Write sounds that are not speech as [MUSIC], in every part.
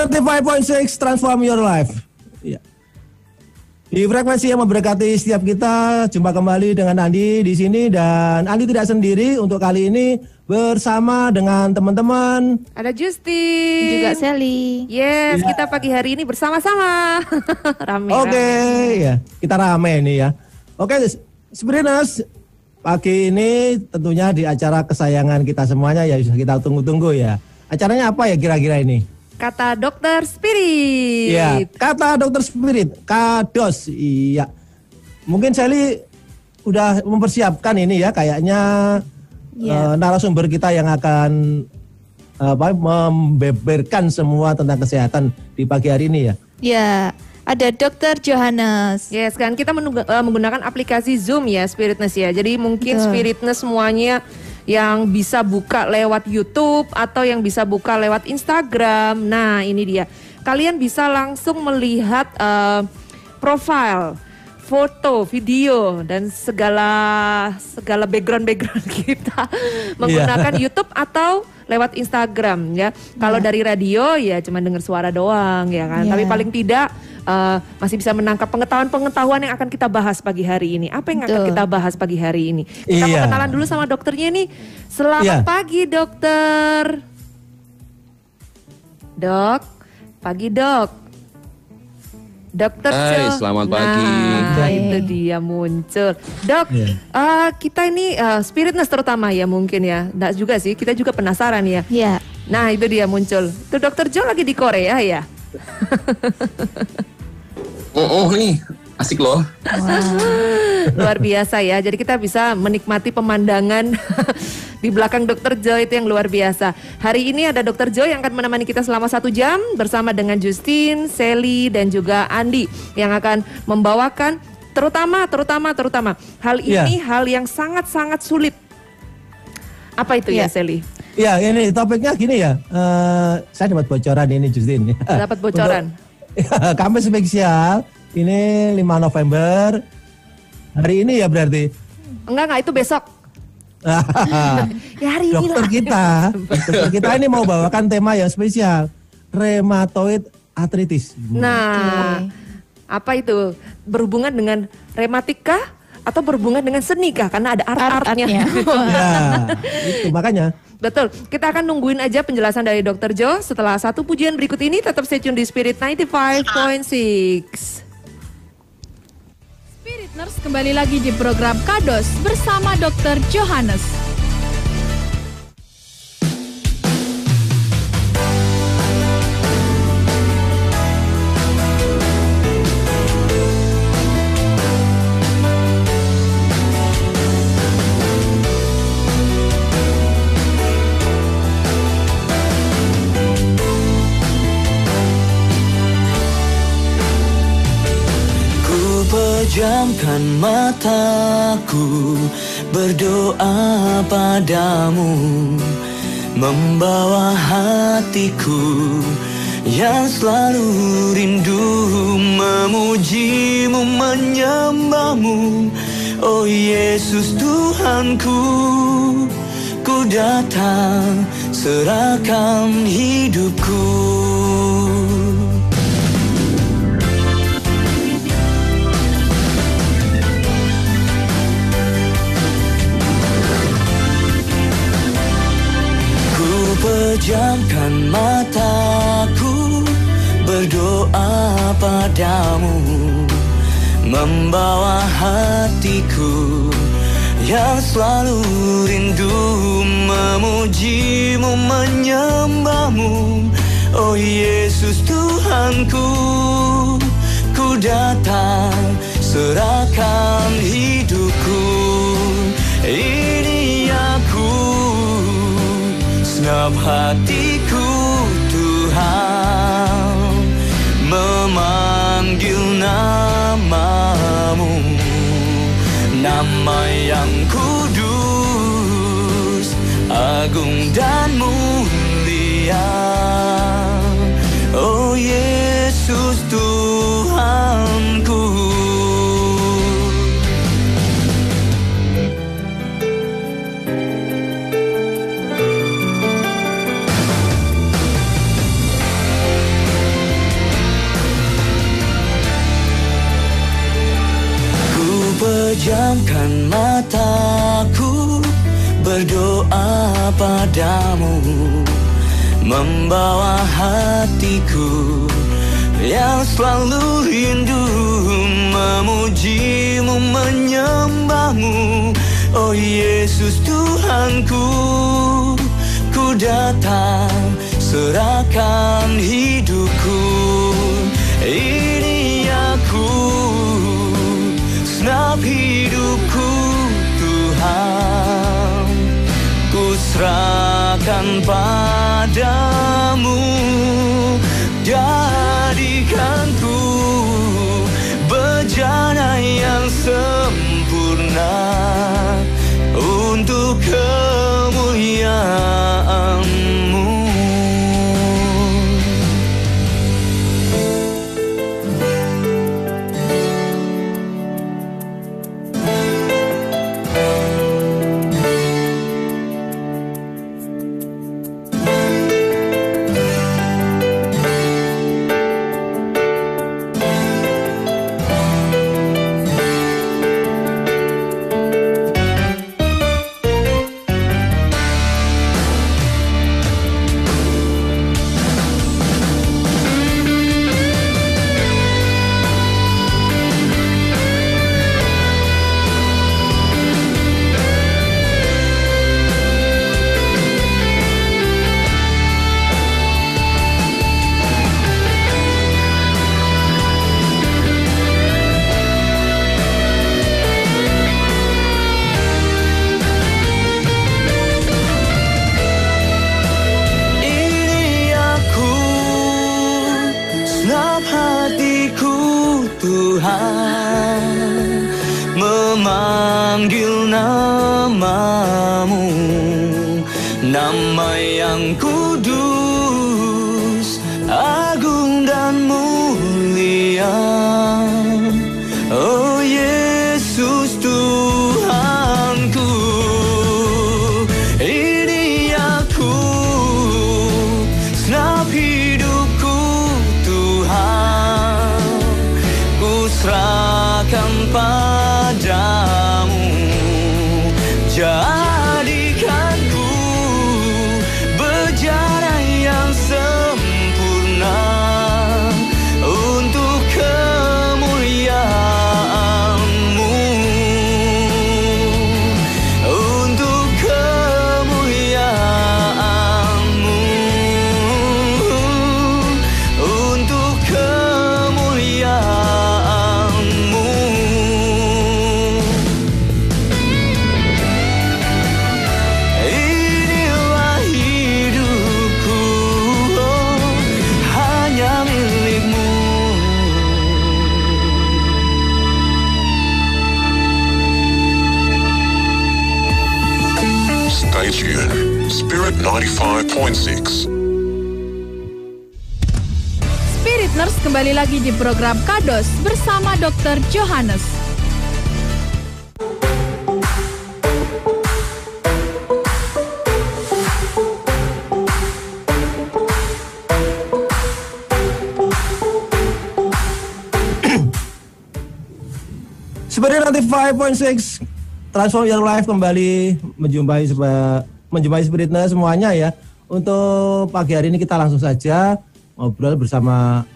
Spirit 95.6 transform your life. Ya. Di frekuensi yang memberkati setiap kita, jumpa kembali dengan Andi di sini dan Andi tidak sendiri untuk kali ini bersama dengan teman-teman. Ada Justin. Juga Sally. Yes, ya. kita pagi hari ini bersama-sama. [LAUGHS] rame. Oke, okay, ya. Kita rame ini ya. Oke, okay, Spiritness pagi ini tentunya di acara kesayangan kita semuanya ya kita tunggu-tunggu ya. Acaranya apa ya kira-kira ini? Kata dokter spirit. Iya, kata dokter spirit. Kados. Iya. Mungkin Sally udah mempersiapkan ini ya kayaknya yeah. uh, narasumber kita yang akan apa membeberkan semua tentang kesehatan di pagi hari ini ya. Iya. Ada Dokter Johannes. Yes kan kita eh, menggunakan aplikasi Zoom ya Spiritness ya. Jadi mungkin Betul. Spiritness semuanya yang bisa buka lewat YouTube atau yang bisa buka lewat Instagram. Nah, ini dia. Kalian bisa langsung melihat uh, profil, foto, video dan segala segala background-background [LAUGHS] kita menggunakan yeah. YouTube atau lewat Instagram ya. Kalau yeah. dari radio ya cuma dengar suara doang ya kan. Yeah. Tapi paling tidak uh, masih bisa menangkap pengetahuan-pengetahuan yang akan kita bahas pagi hari ini. Apa yang akan kita bahas pagi hari ini? Kita iya. mau kenalan dulu sama dokternya nih. Selamat iya. pagi dokter. Dok, pagi dok. Dokter Hai, selamat pagi. Nah, itu dia muncul. Dok, yeah. uh, kita ini uh, spiritness terutama ya mungkin ya. Enggak juga sih, kita juga penasaran ya. Iya. Yeah. Nah, itu dia muncul. Tuh Dokter Jo lagi di Korea ya? [LAUGHS] oh, oh nih asik loh. Wow. Luar biasa ya. Jadi kita bisa menikmati pemandangan [LAUGHS] di belakang Dokter Jo itu yang luar biasa. Hari ini ada Dokter Jo yang akan menemani kita selama satu jam bersama dengan Justin, Sally dan juga Andi yang akan membawakan terutama terutama terutama hal iya. ini yeah. hal yang sangat sangat sulit. Apa itu yeah. ya Sally? Ya ini topiknya gini ya. Uh, saya dapat bocoran ini Justin. Dapat bocoran. Untuk, [LAUGHS] kami spesial ini 5 November. Hari ini ya berarti. Enggak enggak itu besok. [LAUGHS] ya hari ini dokter kita, dokter kita ini mau bawakan tema yang spesial, rheumatoid arthritis. Nah, okay. apa itu berhubungan dengan rematika atau berhubungan dengan seni kah? Karena ada art-artnya. ya, itu makanya. Betul. Kita akan nungguin aja penjelasan dari Dr. Jo setelah satu pujian berikut ini. Tetap stay tune di Spirit 95.6. Spirit Nurse kembali lagi di program Kados bersama Dr. Johannes. Pejamkan mataku berdoa padamu Membawa hatiku yang selalu rindu. Memujimu, menyembahmu Oh Yesus Tuhanku. Ku datang serahkan hidupku Pejamkan mataku Berdoa padamu Membawa hatiku Yang selalu rindu Memujimu, menyembahmu. Oh Yesus Tuhanku Ku datang serahkan hidupku Genap hatiku Tuhan Memanggil namamu. Nama yang kudus Agung dan Membawa hatiku yang selalu rindu. Memujimu, menyembahmu. Oh Yesus Tuhanku Ku datang serahkan hidupku. Ini aku Senap hidupku Tuhan. Ku serahkan padamu Tuned. Spirit 95.6. Spirit Nurse kembali lagi di program Kados bersama Dr. Johannes. Sebenarnya nanti 5.6 Transform Your Life kembali menjumpai seba- menjumpai spiritnya semuanya ya. Untuk pagi hari ini kita langsung saja ngobrol bersama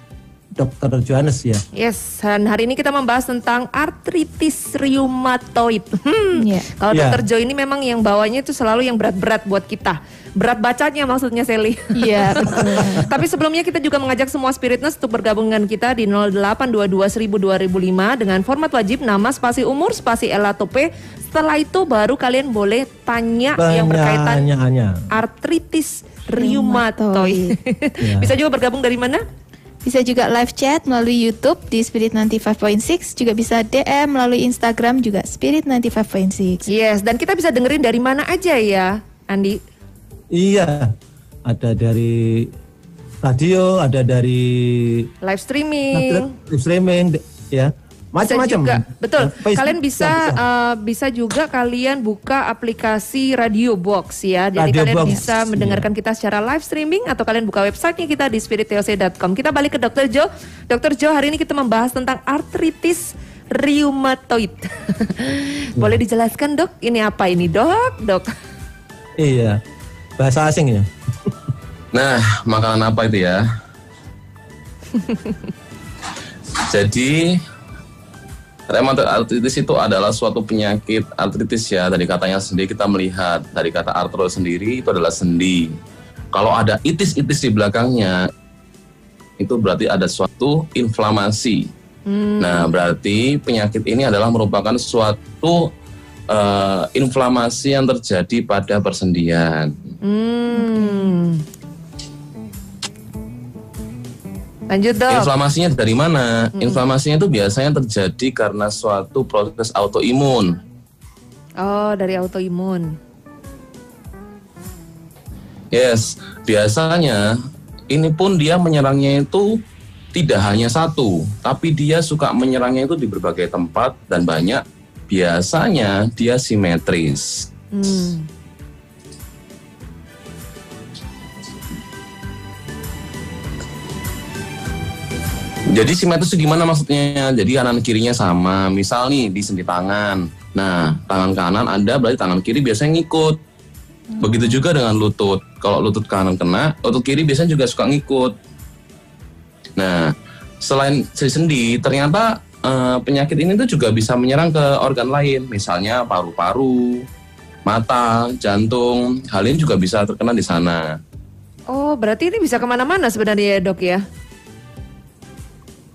Dr. Johannes ya. Yes, dan hari ini kita membahas tentang artritis rheumatoid. Hmm. Iya. Kalau Iya. Dokter Jo ini memang yang bawanya itu selalu yang berat-berat buat kita. Berat bacanya maksudnya Sally. Iya, [LAUGHS] betul. Tapi sebelumnya kita juga mengajak semua spiritness untuk bergabung dengan kita di 0822 1000 2005 dengan format wajib nama spasi umur spasi L atau P. Setelah itu baru kalian boleh tanya yang berkaitan artritis rheumatoid. [LAUGHS] Bisa juga bergabung dari mana? Bisa juga live chat melalui YouTube di Spirit 95.6, juga bisa DM melalui Instagram juga Spirit 95.6. Yes, dan kita bisa dengerin dari mana aja ya, Andi? Iya, ada dari radio, ada dari Live streaming. live streaming, de- ya, Bisa macam-macam. juga, betul. Facebook kalian bisa bisa. eh, bisa juga kalian buka aplikasi Radio Box ya. Jadi Radio kalian Box, bisa mendengarkan kita secara live streaming atau kalian buka websitenya kita di spirittoc.com. Kita balik ke Dr. Jo. Dr. Jo hari ini kita membahas tentang artritis rheumatoid. [LAUGHS] Boleh dijelaskan dok? Ini apa ini dok? Dok? Iya. Bahasa asing ya. Nah, makanan apa itu ya? [LAUGHS] Jadi rheumatoid arthritis itu adalah suatu penyakit artritis ya. Dari katanya sendiri kita melihat dari kata arthro sendiri itu adalah sendi. Kalau ada itis-itis di belakangnya itu berarti ada suatu inflamasi. Nah, berarti penyakit ini adalah merupakan suatu eh, inflamasi yang terjadi pada persendian. Hmm. Lanjut dok. Inflamasinya dari mana? Inflamasinya itu biasanya terjadi karena suatu proses autoimun. Oh dari autoimun. Yes, biasanya ini pun dia menyerangnya itu tidak hanya satu, tapi dia suka menyerangnya itu di berbagai tempat dan banyak. Biasanya dia simetris. Hmm. Jadi simetris itu gimana maksudnya? Jadi kanan kirinya sama. Misal nih di sendi tangan. Nah, tangan kanan ada berarti tangan kiri biasanya ngikut. Begitu juga dengan lutut. Kalau lutut kanan kena, lutut kiri biasanya juga suka ngikut. Nah, selain sendi, ternyata eh, penyakit ini tuh juga bisa menyerang ke organ lain, misalnya paru-paru, mata, jantung. Hal ini juga bisa terkena di sana. Oh berarti ini bisa ke mana-mana sebenarnya ya dok ya?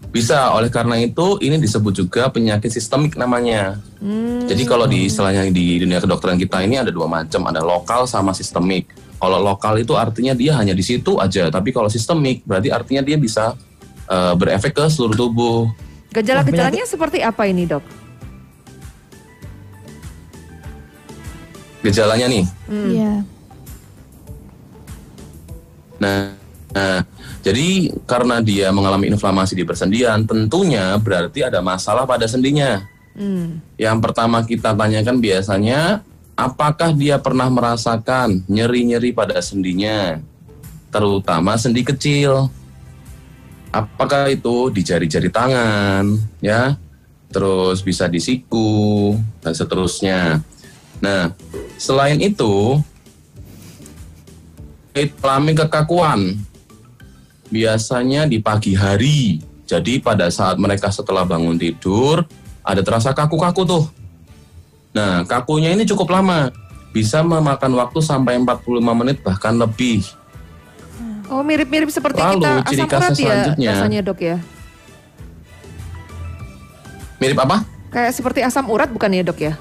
Bisa, oleh karena itu ini disebut juga penyakit sistemik namanya. Hmm. Jadi kalau di istilahnya di dunia kedokteran kita ini ada dua macam, ada lokal sama sistemik. Kalau lokal itu artinya dia hanya di situ aja, tapi kalau sistemik berarti artinya dia bisa eh, berefek ke seluruh tubuh. Gejala-gejalanya seperti apa ini dok? Gejalanya nih. Iya. Nah, nah, jadi karena dia mengalami inflamasi di persendian, tentunya berarti ada masalah pada sendinya. Hmm. Yang pertama kita tanyakan biasanya, apakah dia pernah merasakan nyeri-nyeri pada sendinya, terutama sendi kecil. Apakah itu di jari-jari tangan, ya, terus bisa di siku dan seterusnya. Nah, selain itu, alami kekakuan biasanya di pagi hari. Jadi pada saat mereka setelah bangun tidur ada terasa kaku-kaku tuh. Nah, kakunya ini cukup lama. Bisa memakan waktu sampai 45 menit bahkan lebih. Oh mirip-mirip seperti Lalu, kita ciri asam khasnya urat ya selanjutnya. rasanya dok ya? Mirip apa? Kayak seperti asam urat bukan ya dok ya?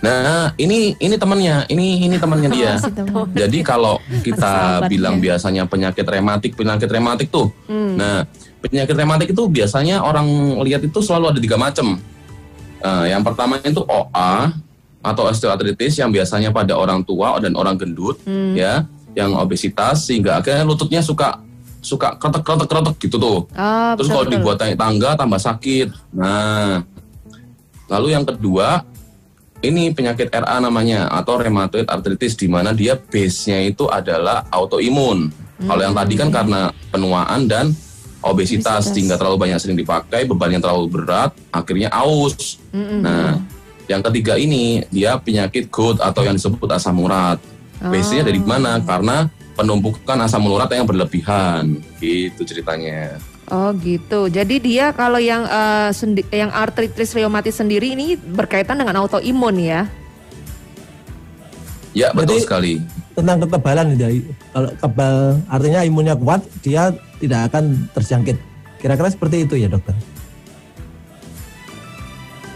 Nah, ini ini temannya, ini ini temannya dia. [LAUGHS] Jadi kalau kita bilang biasanya penyakit rematik, penyakit rematik tuh. Hmm. Nah, penyakit rematik itu biasanya orang lihat itu selalu ada tiga macam. Nah, yang pertama itu OA atau osteoartritis yang biasanya pada orang tua dan orang gendut, Hmm. ya, yang obesitas sehingga akhirnya lututnya suka suka kretek kretek kretek gitu tuh. Ah, Terus kalau dibuat naik tangga tambah sakit. Nah, lalu yang kedua ini penyakit RA namanya atau rheumatoid arthritis di mana dia base-nya itu adalah autoimun. Kalau yang tadi kan karena penuaan dan obesitas, Obesitas. sehingga terlalu banyak sering dipakai, beban yang terlalu berat, akhirnya aus. Mm-mm. Nah, yang ketiga ini dia penyakit GOUT atau yang disebut asam urat. Base-nya dari mana? Karena penumpukan asam urat yang berlebihan. Gitu ceritanya. Oh gitu. Jadi dia kalau yang eh, sendi- yang artritis reumatis sendiri ini berkaitan dengan autoimun ya? Ya, betul Berarti- sekali. Tentang kekebalan ya. Kalau kebal artinya imunnya kuat, dia tidak akan terjangkit. Kira-kira seperti itu ya dokter.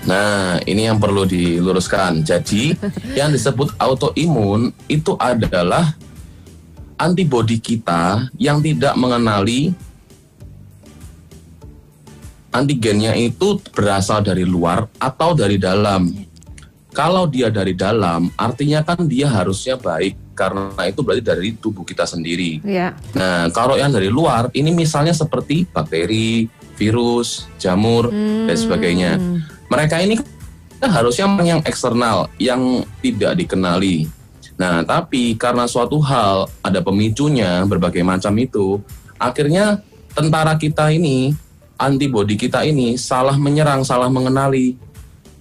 Nah, ini yang perlu diluruskan. Jadi, [LAUGHS] yang disebut autoimun itu adalah antibodi kita yang tidak mengenali antigennya itu berasal dari luar atau dari dalam. Kalau dia dari dalam, artinya kan dia harusnya baik karena itu berarti dari tubuh kita sendiri. Ya. Nah, kalau yang dari luar, ini misalnya seperti bakteri, virus, jamur, dan sebagainya. Mereka ini kan harusnya yang eksternal, yang tidak dikenali. Nah, tapi karena suatu hal ada pemicunya berbagai macam itu, akhirnya tentara kita ini antibodi kita ini salah menyerang, salah mengenali.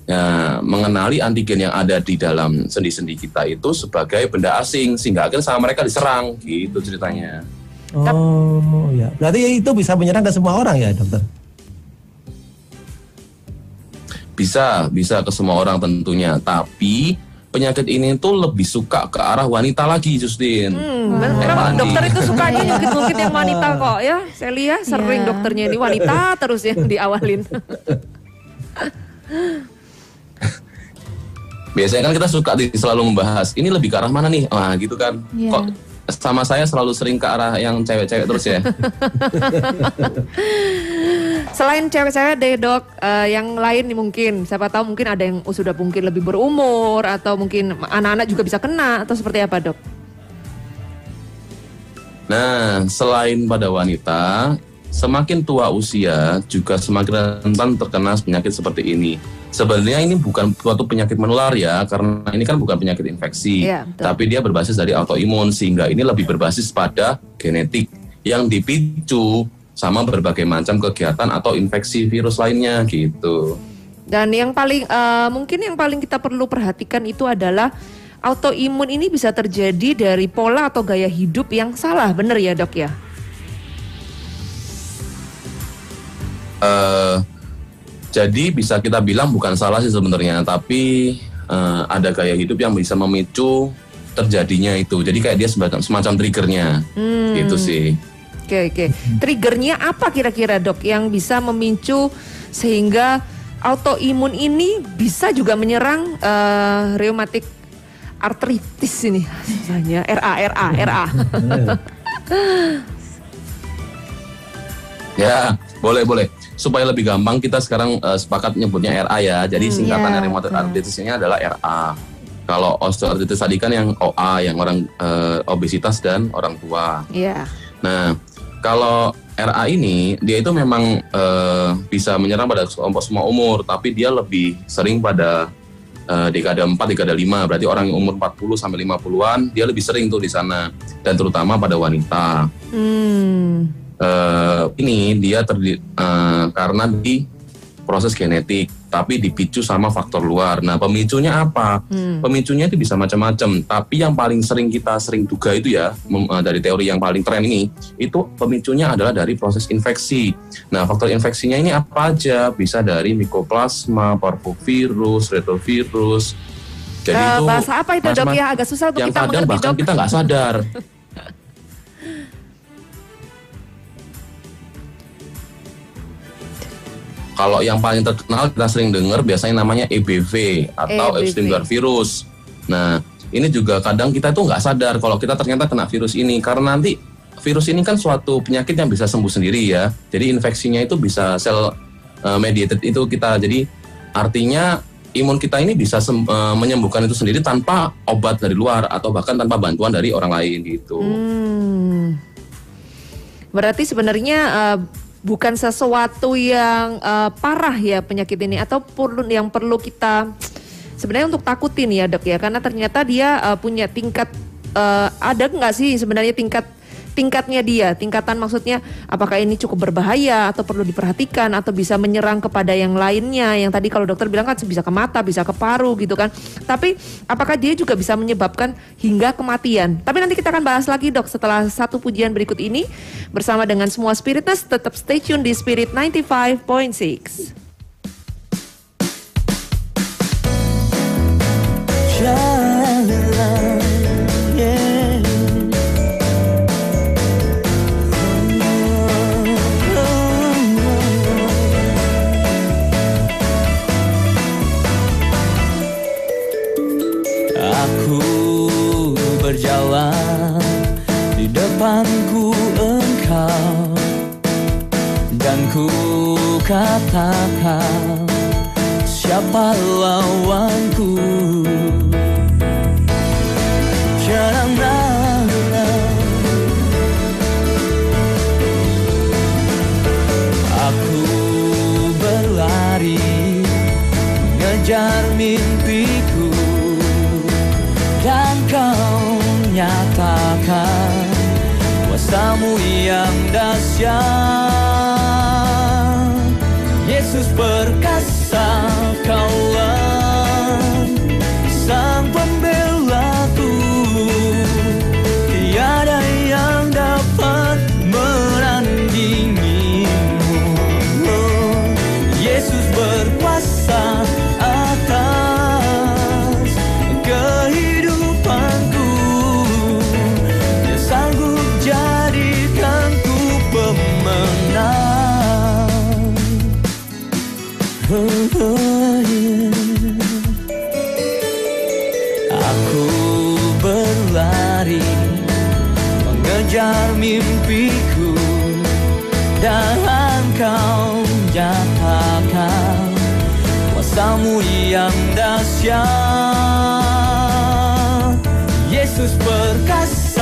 Ya, mengenali antigen yang ada di dalam sendi-sendi kita itu sebagai benda asing sehingga akhirnya sama mereka diserang gitu ceritanya. Oh ya, berarti itu bisa menyerang ke semua orang ya dokter? Bisa, bisa ke semua orang tentunya. Tapi penyakit ini tuh lebih suka ke arah wanita lagi, Justin. Hmm, Kayak memang dokter itu sukanya [LAUGHS] nyungkit-nyungkit yang wanita kok ya. Saya lihat sering Ya. dokternya ini wanita [LAUGHS] terus yang diawalin. [LAUGHS] Biasanya kan kita suka di- selalu membahas ini lebih ke arah mana nih? Wah, gitu kan. Iya. Kok sama saya selalu sering ke arah yang cewek-cewek terus ya. Selain cewek-cewek deh dok, eh, yang lain nih mungkin, siapa tahu mungkin ada yang sudah mungkin lebih berumur atau mungkin anak-anak juga bisa kena atau seperti apa dok? Nah, selain pada wanita, semakin tua usia juga semakin rentan terkena penyakit seperti ini. Sebenarnya ini bukan suatu penyakit menular ya, karena ini kan bukan penyakit infeksi, betul. tapi dia berbasis dari autoimun sehingga ini lebih berbasis pada genetik yang dipicu sama berbagai macam kegiatan atau infeksi virus lainnya gitu. Dan yang paling eh, mungkin yang paling kita perlu perhatikan itu adalah autoimun ini bisa terjadi dari pola atau gaya hidup yang salah, bener ya dok ya? eh jadi bisa kita bilang bukan salah sih sebenarnya, tapi eh, ada gaya hidup yang bisa memicu terjadinya itu. Jadi kayak dia semacam, semacam triggernya, Hmm. gitu sih. Oke oke. Triggernya apa kira-kira dok yang bisa memicu sehingga autoimun ini bisa juga menyerang eh, rheumatic arthritis ini susahnya RA RA RA. [LAUGHS] Ya, boleh boleh. Supaya lebih gampang kita sekarang eh, sepakat nyebutnya RA ya. Jadi singkatan ya, dari rheumatoid betul. arthritis ini adalah RA. Kalau osteoartritis tadi kan yang OA, yang orang eh, obesitas dan orang tua. Iya. Nah, kalau RA ini dia itu memang eh, bisa menyerang pada kelompok semua umur, tapi dia lebih sering pada eh, dekade 4, dekade 5. Berarti orang yang umur 40 sampai 50-an dia lebih sering tuh di sana dan terutama pada wanita. Hmm. Eh, ini dia terdi eh, karena di proses genetik, tapi dipicu sama faktor luar. Nah, pemicunya apa? Pemicunya itu bisa macam-macam, tapi yang paling sering kita sering duga itu ya eh, dari teori yang paling tren ini, itu pemicunya adalah dari proses infeksi. Nah, faktor infeksinya ini apa aja? Bisa dari mikoplasma, parvovirus, retrovirus. Jadi Eh, itu bahasa apa itu dok ya agak susah untuk yang kita kadang mengerti bahkan dok. kita nggak sadar. [LAUGHS] Kalau yang paling terkenal kita sering dengar biasanya namanya EBV atau EBV. Epstein-Barr virus. Nah, ini juga kadang kita tuh nggak sadar kalau kita ternyata kena virus ini karena nanti virus ini kan suatu penyakit yang bisa sembuh sendiri ya. Jadi infeksinya itu bisa sel uh, mediated itu kita. Jadi artinya imun kita ini bisa sem- uh, menyembuhkan itu sendiri tanpa obat dari luar atau bahkan tanpa bantuan dari orang lain gitu. Hmm. Berarti sebenarnya eh, bukan sesuatu yang eh, parah ya penyakit ini atau perlu yang perlu kita sebenarnya untuk takutin ya dok ya. Karena ternyata dia eh, punya tingkat eh, ada nggak sih sebenarnya tingkat tingkatnya dia tingkatan maksudnya apakah ini cukup berbahaya atau perlu diperhatikan atau bisa menyerang kepada yang lainnya. Yang tadi kalau dokter bilang kan bisa ke mata bisa ke paru gitu kan. Tapi apakah dia juga bisa menyebabkan hingga kematian? Tapi nanti kita akan bahas lagi dok setelah satu pujian berikut ini bersama dengan semua spiritus tetap stay tune di Spirit 95.6 Aku siapa lawanku Janganlah Aku berlari mengejar mimpiku. Dan kau nyatakan kuasamu yang dahsyat yang dahsyat. Yesus perkasa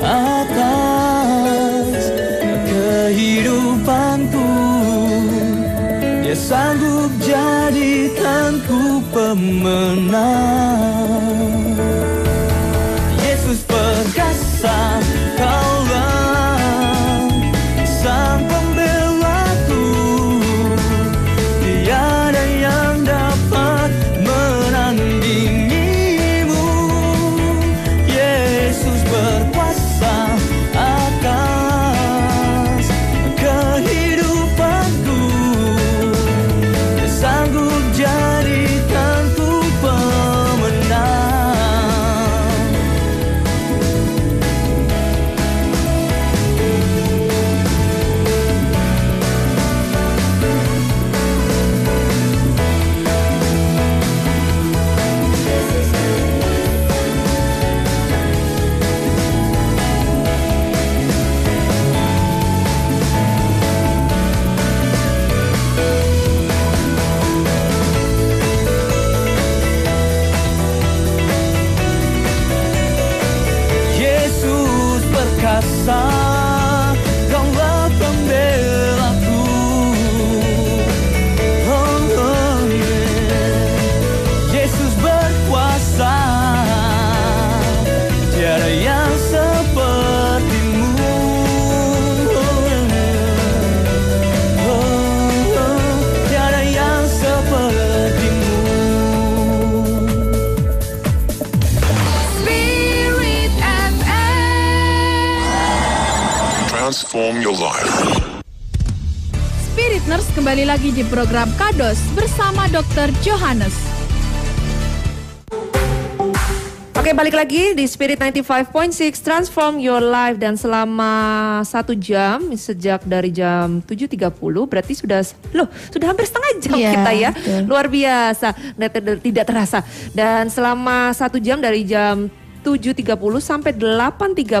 atas kehidupanku. Dia sanggup jadikanku pemenang di program Kados bersama Dr. Johannes. Oke balik lagi di Spirit 95.6 Transform Your Life dan selama satu jam sejak dari jam 7.30 berarti sudah loh sudah hampir setengah jam Iya, kita ya betul. luar biasa tidak terasa dan selama satu jam dari jam 7.30 sampai 8.30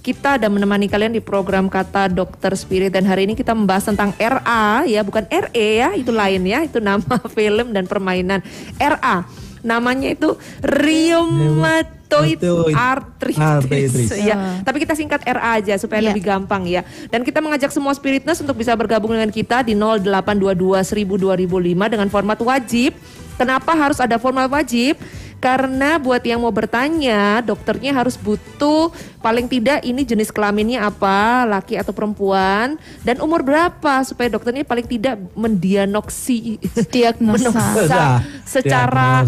kita ada menemani kalian di program kata Dokter Spirit. Dan hari ini kita membahas tentang RA ya bukan RE ya itu lain ya itu nama [LAUGHS] film dan permainan RA namanya itu rheumatoid Rheumatoid arthritis, arthritis. ya tapi kita singkat RA aja supaya Ya. lebih gampang ya. Dan kita mengajak semua spiritness untuk bisa bergabung dengan kita di 0822 1000 2005 dengan format wajib. Kenapa harus ada format wajib Karena buat yang mau bertanya, dokternya harus butuh paling tidak ini jenis kelaminnya apa, laki atau perempuan, dan umur berapa supaya dokternya paling tidak mendiagnosi Diagnosa. secara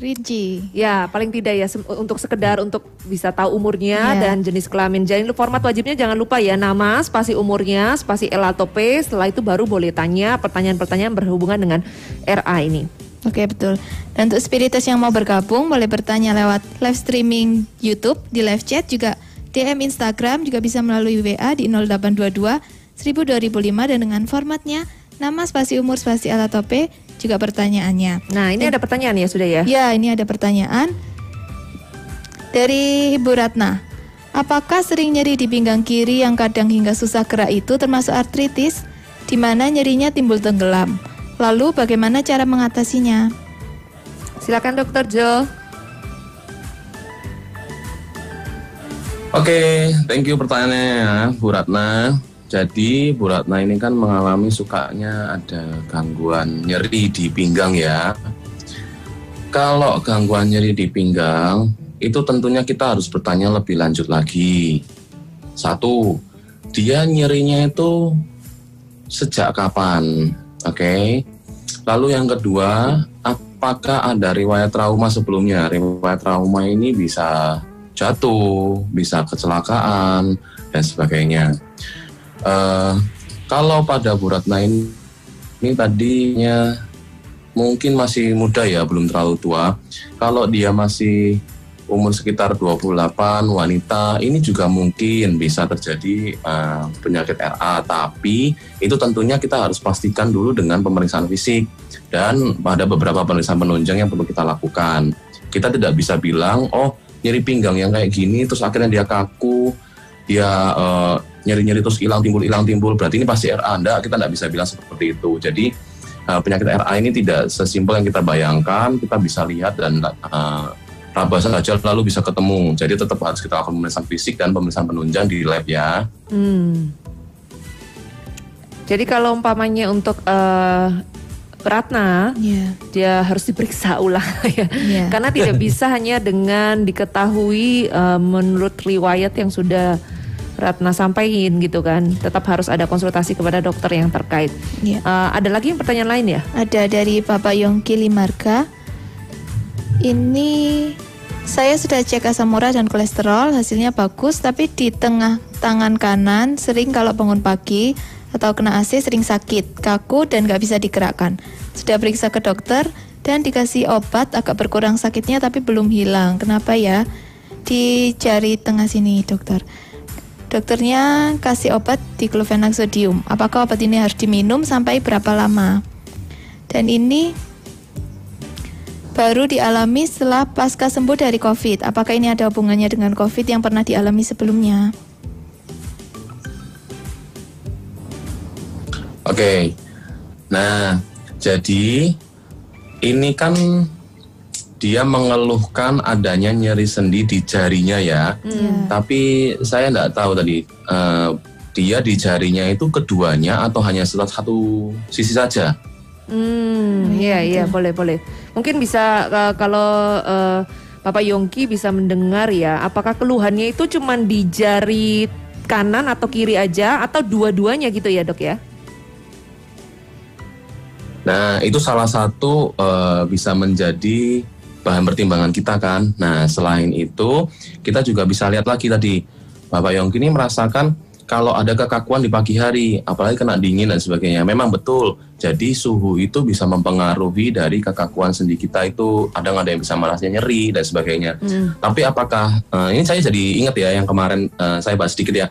Rinci. Ya, paling tidak ya untuk sekedar untuk bisa tahu umurnya Iya. dan jenis kelamin. Jadi format wajibnya jangan lupa ya nama, spasi umurnya, spasi L atau P. Setelah itu baru boleh tanya pertanyaan-pertanyaan berhubungan dengan RA ini. Oke betul. Dan untuk spiritus yang mau bergabung boleh bertanya lewat live streaming YouTube di live chat juga DM Instagram juga bisa melalui WA di 0822 1000 2005 dan dengan formatnya nama spasi umur spasi L atau P juga pertanyaannya. Nah, ini ada pertanyaan ya sudah ya. Ya, ini ada pertanyaan dari Ibu Ratna. Apakah sering nyeri di pinggang kiri yang kadang hingga susah gerak itu termasuk artritis, di mana nyerinya timbul tenggelam? Lalu bagaimana cara mengatasinya? Silakan Dokter Jo. Oke, thank you pertanyaannya ya, Bu Ratna. Jadi Bu Ratna ini kan mengalami sukanya ada gangguan nyeri di pinggang ya. Kalau gangguan nyeri di pinggang, itu tentunya kita harus bertanya lebih lanjut lagi. Satu, dia nyerinya itu sejak kapan? Oke. Lalu yang kedua, apakah ada riwayat trauma sebelumnya? Riwayat trauma ini bisa jatuh, bisa kecelakaan dan sebagainya. Eh, kalau pada Bu Ratna ini, ini tadinya mungkin masih muda ya, belum terlalu tua. Kalau dia masih umur sekitar 28, wanita, ini juga mungkin bisa terjadi eh, penyakit RA, tapi itu tentunya kita harus pastikan dulu dengan pemeriksaan fisik dan ada beberapa pemeriksaan penunjang yang perlu kita lakukan. Kita tidak bisa bilang, oh nyeri pinggang yang kayak gini, terus akhirnya dia kaku, dia eh, nyeri-nyeri terus hilang timbul hilang timbul, berarti ini pasti RA. Enggak, kita tidak bisa bilang seperti itu. Jadi eh, penyakit RA ini tidak sesimpel yang kita bayangkan, kita bisa lihat dan eh, raba saja lalu bisa ketemu. Jadi tetap harus kita lakukan pemeriksaan fisik dan pemeriksaan penunjang di lab ya. Hmm. Jadi kalau umpamanya untuk eh, Ratna, Ya. dia harus diperiksa ulang [LAUGHS] ya. Iya. Karena tidak bisa hanya dengan diketahui eh, menurut riwayat yang sudah Ratna sampaikan gitu kan. Tetap harus ada konsultasi kepada dokter yang terkait. Ya. Eh, ada lagi yang pertanyaan lain ya? Ada dari Bapak Yongki Limarga. Ini saya sudah cek asam urat dan kolesterol, hasilnya bagus, tapi di tengah tangan kanan sering kalau bangun pagi atau kena AC sering sakit, kaku dan nggak bisa digerakkan. Sudah periksa ke dokter dan dikasih obat agak berkurang sakitnya tapi belum hilang. Kenapa ya? Di jari tengah sini, dokter. Dokternya kasih obat diclofenac sodium. Apakah obat ini harus diminum sampai berapa lama? Dan ini baru dialami setelah pasca sembuh dari COVID. Apakah ini ada hubungannya dengan COVID yang pernah dialami sebelumnya? Oke. Nah, jadi ini kan dia mengeluhkan adanya nyeri sendi di jarinya ya. Ya. Tapi saya nggak tahu tadi eh, dia di jarinya itu keduanya atau hanya salah satu sisi saja. Hmm, iya iya boleh boleh. Mungkin bisa uh, kalau uh, Bapak Yongki bisa mendengar ya, apakah keluhannya itu cuma di jari kanan atau kiri aja atau dua-duanya gitu ya, Dok ya? Nah, itu salah satu eh, bisa menjadi bahan pertimbangan kita kan. Nah, selain itu, kita juga bisa lihat lagi tadi, Bapak Yongki ini merasakan kalau ada kekakuan di pagi hari, apalagi kena dingin dan sebagainya. Memang betul, jadi suhu itu bisa mempengaruhi dari kekakuan sendi kita itu, kadang ada yang bisa merasanya nyeri dan sebagainya. Tapi apakah, eh, ini saya jadi ingat ya yang kemarin eh, saya bahas sedikit ya,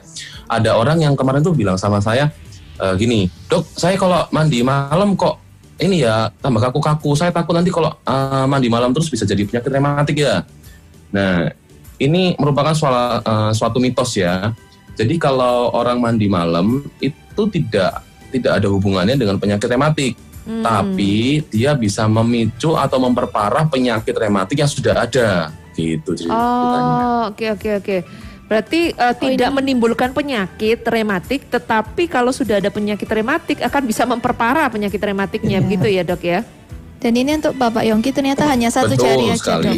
ada orang yang kemarin tuh bilang sama saya, eh, gini, dok saya kalau mandi malam kok ini ya tambah kaku-kaku. Saya takut nanti kalau uh, mandi malam terus bisa jadi penyakit rematik ya. Nah, ini merupakan suala- uh, suatu mitos ya. Jadi kalau orang mandi malam itu tidak tidak ada hubungannya dengan penyakit rematik. Hmm. Tapi dia bisa memicu atau memperparah penyakit rematik yang sudah ada. Gitu ceritanya. Oh, oke oke oke. Berarti uh, tidak menimbulkan penyakit rematik, tetapi kalau sudah ada penyakit rematik akan bisa memperparah penyakit rematiknya, begitu ya dok ya? Dan ini untuk Bapak Yongki ternyata hanya satu Betul jari aja sekali. dok.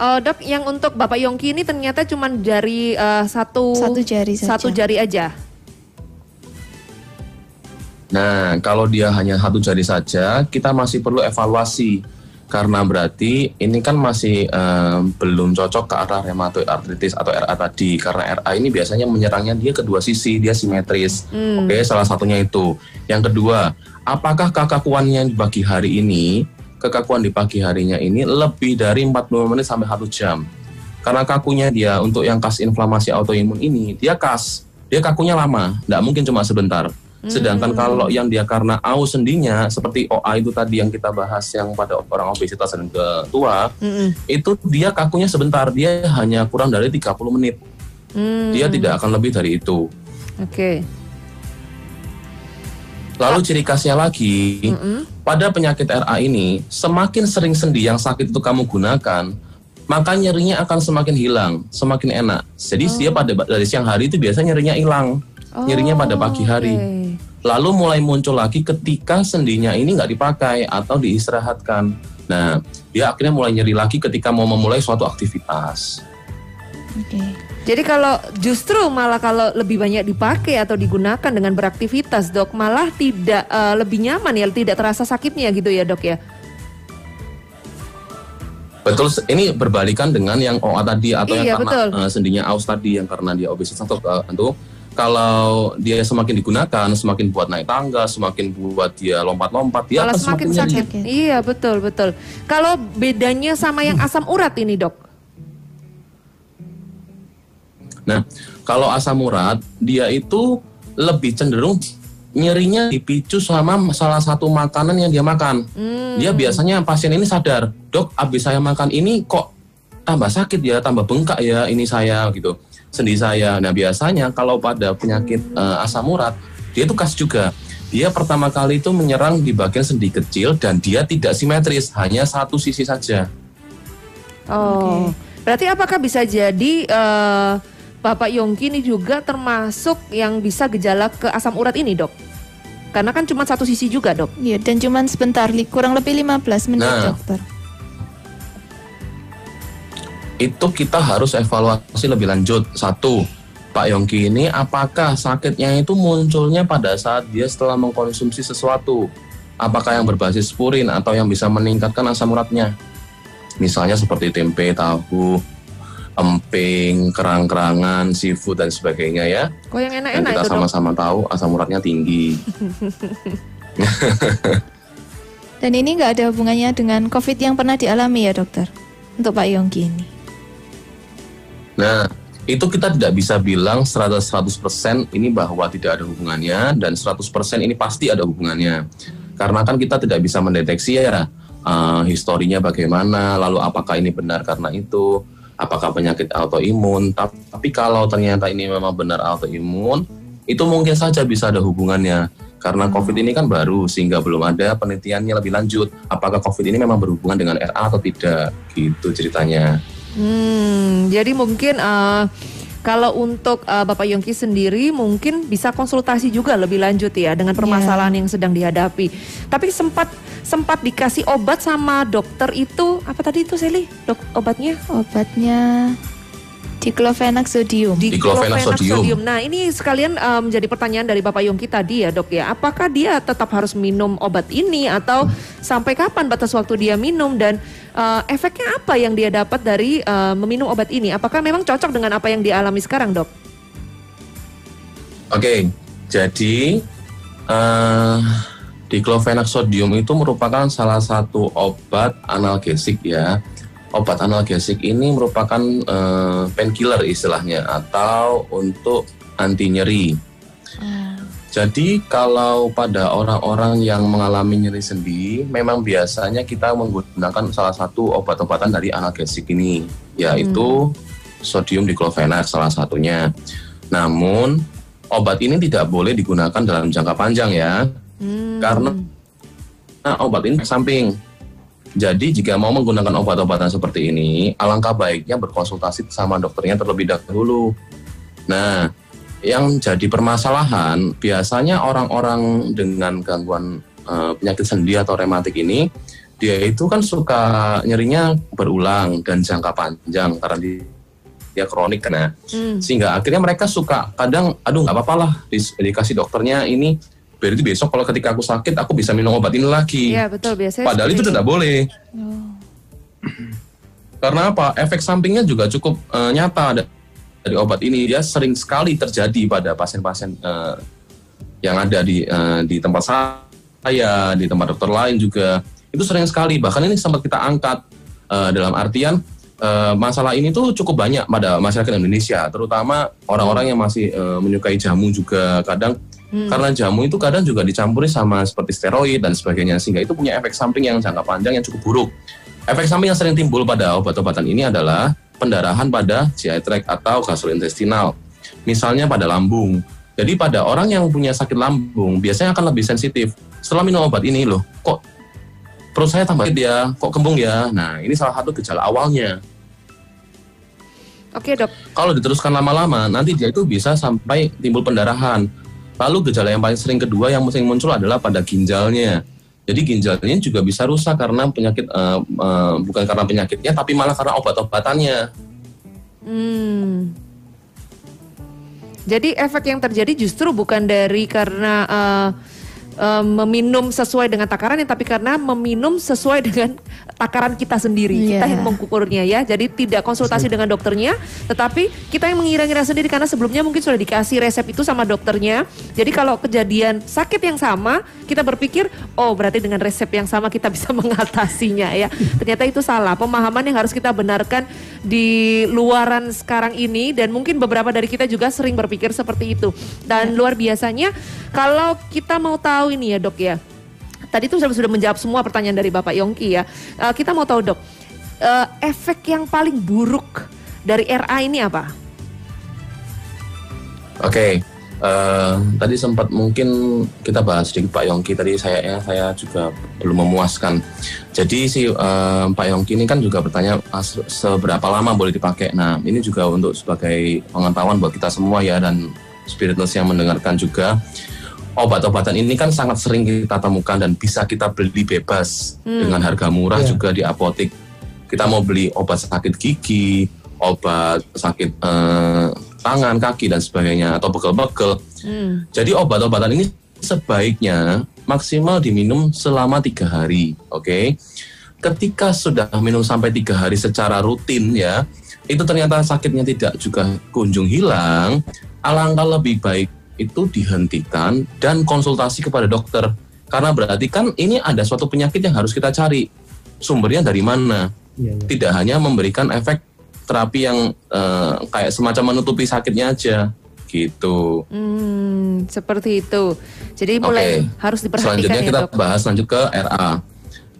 Oh, dok, yang untuk Bapak Yongki ini ternyata cuma jari eh, satu Satu jari saja. satu jari aja. Nah, kalau dia hanya satu jari saja, kita masih perlu evaluasi karena berarti ini kan masih em, belum cocok ke arah rheumatoid arthritis atau RA tadi karena RA ini biasanya menyerangnya dia kedua sisi, dia simetris. Oke, salah satunya itu. Yang kedua, apakah kekakuannya di pagi hari ini, kekakuan di pagi harinya ini lebih dari 40 menit sampai 1 jam? Karena kakunya dia untuk yang kas inflamasi autoimun ini, dia kas, dia kakunya lama, nggak mungkin cuma sebentar. Sedangkan kalau yang dia karena aus sendinya seperti OA itu tadi yang kita bahas yang pada orang obesitas dan tua, Mm-mm. itu dia kakunya sebentar, dia hanya kurang dari 30 menit. Hmm, Dia tidak akan lebih dari itu. Oke. Lalu ciri khasnya lagi, pada penyakit RA ini, semakin sering sendi yang sakit itu kamu gunakan, maka nyerinya akan semakin hilang, semakin enak. Jadi dia pada dari siang hari itu biasanya nyerinya hilang, nyerinya pada pagi hari. Oh, Oke. Lalu mulai muncul lagi ketika sendinya ini nggak dipakai atau diistirahatkan. Nah, dia akhirnya mulai nyeri lagi ketika mau memulai suatu aktivitas. Oke. Jadi kalau justru malah kalau lebih banyak dipakai atau digunakan dengan beraktivitas, dok, malah tidak eh, lebih nyaman ya, tidak terasa sakitnya gitu ya, dok ya. Betul, ini berbalikan dengan yang OA tadi atau Iya, yang betul. karena eh, sendinya aus tadi yang karena dia obesitas atau eh, itu kalau dia semakin digunakan, semakin buat naik tangga, semakin buat dia lompat-lompat, dia malah akan semakin semakin sakit. Iya, betul, betul. Kalau bedanya sama yang [CLEARS THROAT] asam urat ini, dok. Nah, kalau asam urat dia itu lebih cenderung nyerinya dipicu sama salah satu makanan yang dia makan. Dia biasanya pasien ini sadar, dok, abis saya makan ini kok tambah sakit ya, tambah bengkak ya ini saya gitu, sendi saya. Nah biasanya kalau pada penyakit eh, asam urat, dia itu khas juga. Dia pertama kali itu menyerang di bagian sendi kecil dan dia tidak simetris, hanya satu sisi saja. Oh, berarti apakah bisa jadi eh, Bapak Yongki ini juga termasuk yang bisa gejala ke asam urat ini, dok? Karena kan cuma satu sisi juga, dok. Iya, dan cuman sebentar, li- kurang lebih 15 menit, Nah. dokter. itu kita harus evaluasi lebih lanjut. Satu, Pak Yongki ini apakah sakitnya itu munculnya pada saat dia setelah mengkonsumsi sesuatu? Apakah yang berbasis purin atau yang bisa meningkatkan asam uratnya? Misalnya seperti tempe, tahu, emping, kerang-kerangan, seafood dan sebagainya ya. Kok yang enak-enak kita sama-sama tahu asam uratnya tinggi. [LAUGHS] Dan ini nggak ada hubungannya dengan COVID yang pernah dialami ya, dokter? Untuk Pak Yongki ini. Nah, itu kita tidak bisa bilang 100% 100% ini bahwa tidak ada hubungannya dan 100% ini pasti ada hubungannya. Karena kan kita tidak bisa mendeteksi ya eh, historinya bagaimana, lalu apakah ini benar karena itu, apakah penyakit autoimun. Tap- Tapi kalau ternyata ini memang benar autoimun, itu mungkin saja bisa ada hubungannya. Karena COVID ini kan baru sehingga belum ada penelitiannya lebih lanjut. Apakah COVID ini memang berhubungan dengan RA atau tidak? Gitu ceritanya. Hmm, jadi mungkin eh, kalau untuk eh, Bapak Yongki sendiri mungkin bisa konsultasi juga lebih lanjut ya dengan permasalahan yang sedang dihadapi. Tapi sempat sempat dikasih obat sama dokter itu apa tadi itu Seli? Dok obatnya? Obatnya diclofenac sodium. Diclofenac sodium. Nah ini sekalian eh, menjadi pertanyaan dari Bapak Yongki tadi ya dok ya. Apakah dia tetap harus minum obat ini atau sampai kapan batas waktu dia minum dan eh, efeknya apa yang dia dapat dari eh, meminum obat ini? Apakah memang cocok dengan apa yang dialami sekarang dok? Oke, jadi eh diclofenac sodium itu merupakan salah satu obat analgesik ya. Obat analgesik ini merupakan eh, painkiller istilahnya atau untuk anti nyeri. Jadi kalau pada orang-orang yang mengalami nyeri sendi, memang biasanya kita menggunakan salah satu obat-obatan dari analgesik ini, yaitu sodium diclofenac salah satunya. Namun obat ini tidak boleh digunakan dalam jangka panjang ya, karena nah, obat ini samping. Jadi jika mau menggunakan obat-obatan seperti ini, alangkah baiknya berkonsultasi sama dokternya terlebih dahulu. Nah, yang jadi permasalahan biasanya orang-orang dengan gangguan eh, penyakit sendi atau rematik ini dia itu kan suka nyerinya berulang dan jangka panjang karena dia, dia kronik kan ya. Sehingga akhirnya mereka suka kadang aduh nggak apa-apa lah dis- dikasih dokternya ini berarti besok kalau ketika aku sakit aku bisa minum obat ini lagi. Iya betul biasanya. Padahal itu tidak boleh. Karena apa? Efek sampingnya juga cukup eh, nyata ada dari obat ini. Dia sering sekali terjadi pada pasien-pasien eh, yang ada di eh, di tempat saya, di tempat dokter lain juga. Itu sering sekali. Bahkan ini sempat kita angkat eh, dalam artian eh, masalah ini tuh cukup banyak pada masyarakat Indonesia, terutama orang-orang yang masih eh, menyukai jamu juga kadang karena jamu itu kadang juga dicampuri sama seperti steroid dan sebagainya sehingga itu punya efek samping yang jangka panjang yang cukup buruk. Efek samping yang sering timbul pada obat-obatan ini adalah pendarahan pada GI tract atau gastrointestinal. Misalnya pada lambung. Jadi pada orang yang punya sakit lambung biasanya akan lebih sensitif. Setelah minum obat ini loh, kok perut saya tambah dia, kok kembung ya. Nah, ini salah satu gejala awalnya. Oke dok. Kalau diteruskan lama-lama, nanti dia itu bisa sampai timbul pendarahan. Lalu gejala yang paling sering kedua yang sering muncul adalah pada ginjalnya. Jadi ginjalnya juga bisa rusak karena penyakit, eh, eh, bukan karena penyakitnya, tapi malah karena obat-obatannya. Hmm. Jadi efek yang terjadi justru bukan dari karena eh, eh, meminum sesuai dengan takarannya, tapi karena meminum sesuai dengan takaran kita sendiri. Kita Iya. yang mengukurnya ya. Jadi tidak konsultasi dengan dokternya, tetapi kita yang mengira-ngira sendiri karena sebelumnya mungkin sudah dikasih resep itu sama dokternya. Jadi kalau kejadian sakit yang sama, kita berpikir, oh berarti dengan resep yang sama kita bisa [LAUGHS] mengatasinya ya. Ternyata itu salah. Pemahaman yang harus kita benarkan di luaran sekarang ini dan mungkin beberapa dari kita juga sering berpikir seperti itu. Dan luar biasanya kalau kita mau tahu ini ya dok ya. Tadi itu sudah sudah menjawab semua pertanyaan dari Bapak Yongki ya. Eh, kita mau tahu dok, eh, efek yang paling buruk dari RA ini apa? Oke, eh, tadi sempat mungkin kita bahas sedikit Pak Yongki tadi saya ya, saya juga belum memuaskan. Jadi si eh, Pak Yongki ini kan juga bertanya ah, se- seberapa lama boleh dipakai. Nah ini juga untuk sebagai pengetahuan buat kita semua ya dan spiritus yang mendengarkan juga. Obat-obatan ini kan sangat sering kita temukan dan bisa kita beli bebas dengan harga murah Iya. juga di apotek. Kita mau beli obat sakit gigi, obat sakit eh, tangan, kaki dan sebagainya atau bekel-bekel. Hmm. Jadi obat-obatan ini sebaiknya maksimal diminum selama tiga hari, oke? Ketika sudah minum sampai tiga hari secara rutin ya, itu ternyata sakitnya tidak juga kunjung hilang, alangkah lebih baik itu dihentikan dan konsultasi kepada dokter. Karena berarti kan ini ada suatu penyakit yang harus kita cari sumbernya dari mana Iya, iya. tidak hanya memberikan efek terapi yang eh, kayak semacam menutupi sakitnya aja gitu. Hmm, seperti itu. Jadi mulai harus diperhatikan Selanjutnya ya kita dok. bahas lanjut ke RA.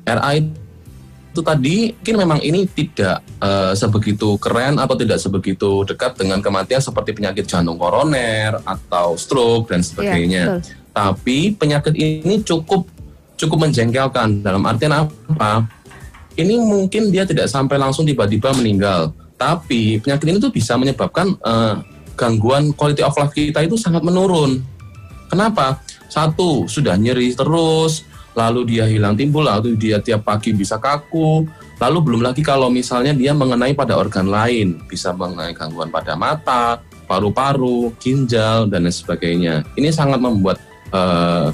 RA itu tadi mungkin memang ini tidak eh, sebegitu keren atau tidak sebegitu dekat dengan kematian seperti penyakit jantung koroner atau stroke dan sebagainya. Iya, betul. Tapi penyakit ini cukup cukup menjengkelkan dalam artian apa? Ini mungkin dia tidak sampai langsung tiba-tiba meninggal, tapi penyakit ini tuh bisa menyebabkan eh, gangguan quality of life kita itu sangat menurun. Kenapa? Satu, sudah nyeri terus, lalu dia hilang timbul, lalu dia tiap pagi bisa kaku, lalu belum lagi kalau misalnya dia mengenai pada organ lain, bisa mengenai gangguan pada mata, paru-paru, ginjal, dan lain sebagainya. Ini sangat membuat eh,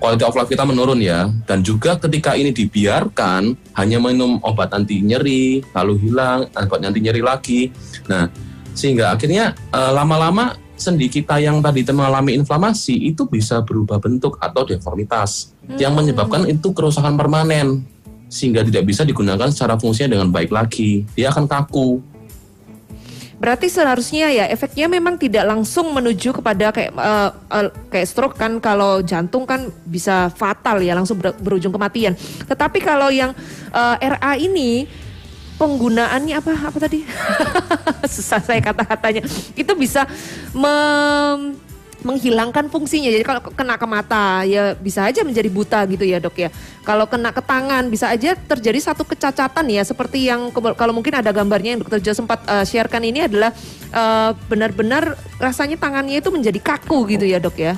quality of life kita menurun ya. Dan juga ketika ini dibiarkan, hanya minum obat anti nyeri, lalu hilang, obat anti nyeri lagi. Nah, sehingga akhirnya eh, lama-lama sendi kita yang tadi mengalami inflamasi itu bisa berubah bentuk atau deformitas yang menyebabkan itu kerusakan permanen sehingga tidak bisa digunakan secara fungsinya dengan baik lagi dia akan kaku Berarti seharusnya ya efeknya memang tidak langsung menuju kepada kayak eh, eh, kayak stroke kan kalau jantung kan bisa fatal ya langsung ber- berujung kematian. Tetapi kalau yang eh, RA ini penggunaannya apa apa tadi? [LAUGHS] Susah saya kata-katanya. Itu bisa mem- menghilangkan fungsinya. Jadi kalau kena ke mata ya bisa aja menjadi buta gitu ya, Dok ya. Kalau kena ke tangan bisa aja terjadi satu kecacatan ya seperti yang kalau mungkin ada gambarnya yang Dokter Jo sempat eh, sharekan ini adalah eh, benar-benar rasanya tangannya itu menjadi kaku gitu ya, Dok ya.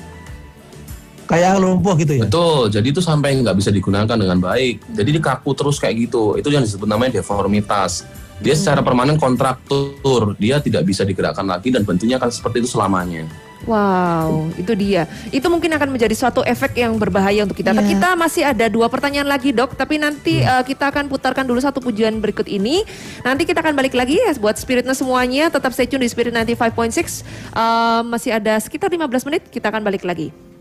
kayak lumpuh gitu ya. Betul, jadi itu sampai nggak bisa digunakan dengan baik. Jadi dikaku terus kayak gitu. Itu yang disebut namanya deformitas. Dia secara permanen kontraktur, dia tidak bisa digerakkan lagi dan bentuknya akan seperti itu selamanya. Wow, itu dia. Itu mungkin akan menjadi suatu efek yang berbahaya untuk kita. Iya. Kita masih ada dua pertanyaan lagi dok, tapi nanti eh, kita akan putarkan dulu satu pujian berikut ini. Nanti kita akan balik lagi ya buat spiritnya semuanya. Tetap stay tune di Spirit 95.6. Eh, masih ada sekitar 15 menit, kita akan balik lagi.